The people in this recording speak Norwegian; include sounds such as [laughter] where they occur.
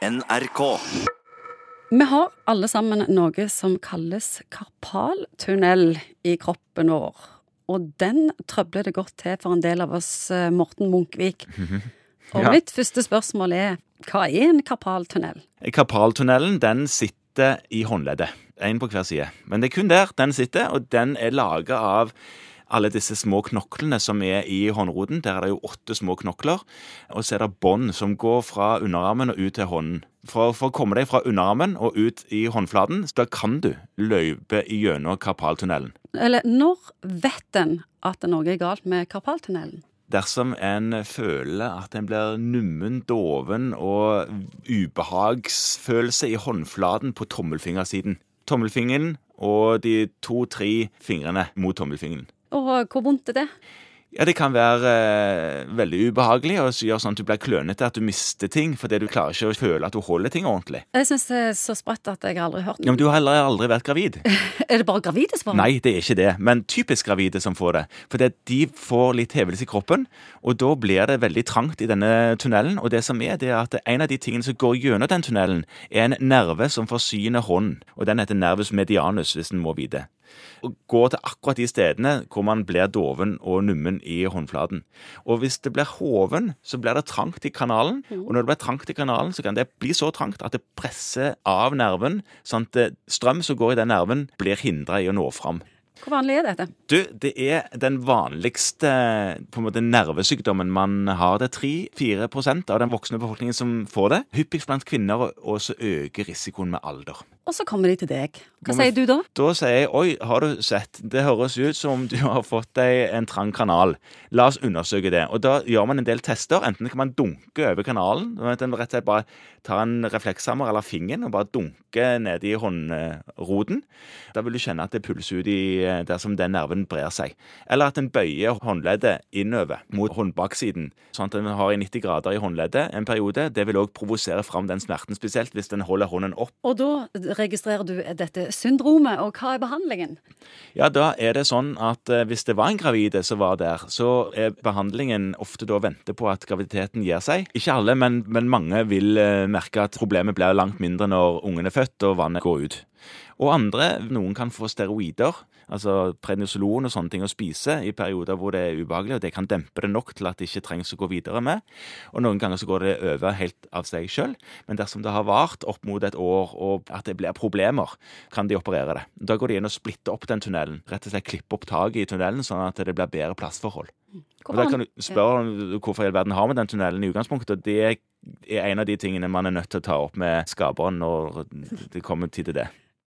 NRK. Vi har alle sammen noe som kalles karpaltunnel i kroppen vår. Og den trøbler det godt til for en del av oss, eh, Morten Munkvik. [laughs] Og Ja. mitt første spørsmål er hva er en karpaltunnel? Karpaltunnelen den sitter i håndleddet. Én på hver side. Men det er kun der den sitter, og den er laga av alle disse små knoklene som er i håndroden. Der er det jo åtte små knokler. Og så er det bånd som går fra underarmen og ut til hånden. For, for å komme deg fra underarmen og ut i håndflaten, da kan du løpe gjennom karpaltunnelen. Eller når vet en at noe er galt med karpaltunnelen? Dersom en føler at en blir nummen, doven og ubehagsfølelse i håndflaten på tommelfingersiden. Tommelfingeren og de to-tre fingrene mot tommelfingeren. Og hvor vondt er det? Ja, Det kan være eh, veldig ubehagelig og så gjøre sånn at du blir klønete, at du mister ting fordi du klarer ikke å føle at du holder ting ordentlig. Jeg syns det er så sprøtt at jeg aldri har hørt det. Ja, men Du har heller aldri vært gravid. [laughs] Er det bare gravide som får det? Nei, det er ikke det, men typisk gravide som får det. For de får litt hevelse i kroppen, og da blir det veldig trangt i denne tunnelen. Og det som er, det er at en av de tingene som går gjennom den tunnelen, er en nerve som forsyner hånden, og den heter nervus medianus, hvis en må vite. Og går til akkurat de stedene hvor man blir doven og nummen i håndflaten. Og hvis det blir hoven, så blir det trangt i kanalen. Og når det blir trangt i kanalen, så kan det bli så trangt at det presser av nerven, sånn at strøm som går i den nerven, blir hindra i å nå fram. Hvor vanlig er dette? Du, det er den vanligste på en måte, nervesykdommen man har. Det er 3-4% av den voksne befolkningen som får det. Hyppigst blant kvinner, og så øker risikoen med alder. Og så kommer de til deg. Hva sier du da? Da sier jeg oi, har du sett, det høres ut som om du har fått deg en trang kanal. La oss undersøke det. Og da gjør man en del tester. Enten kan man dunke over kanalen. sånn at en rett og slett bare tar en reflekshammer eller fingeren og bare dunker ned i håndroten. Da vil du kjenne at det pulser ut i der som den nerven brer seg. Eller at en bøyer håndleddet innover mot håndbaksiden, sånn at en har i 90 grader i håndleddet en periode. Det vil òg provosere fram den smerten, spesielt hvis en holder hånden opp. Og da registrerer du dette syndromet, og hva er behandlingen? Ja, da er det sånn at eh, hvis det var en gravide som var der, så er behandlingen ofte da å vente på at graviditeten gir seg. Ikke alle, men, men mange vil eh, merke at problemet blir langt mindre når ungen er født og vannet går ut. Og andre, noen kan få steroider, altså prednisolon og sånne ting å spise i perioder hvor det er ubehagelig, og det kan dempe det nok til at det ikke trengs å gå videre med. Og noen ganger så går det over helt av seg sjøl, men dersom det har vart opp mot et år og at det blir problemer, kan de operere det. Da går de inn og splitter opp den tunnelen, rett og slett klippe opp taket i tunnelen sånn at det blir bedre plassforhold. Og da kan du spørre om hvorfor i all verden har vi den tunnelen i utgangspunktet, og det er en av de tingene man er nødt til å ta opp med skaperen når det kommer tid til det.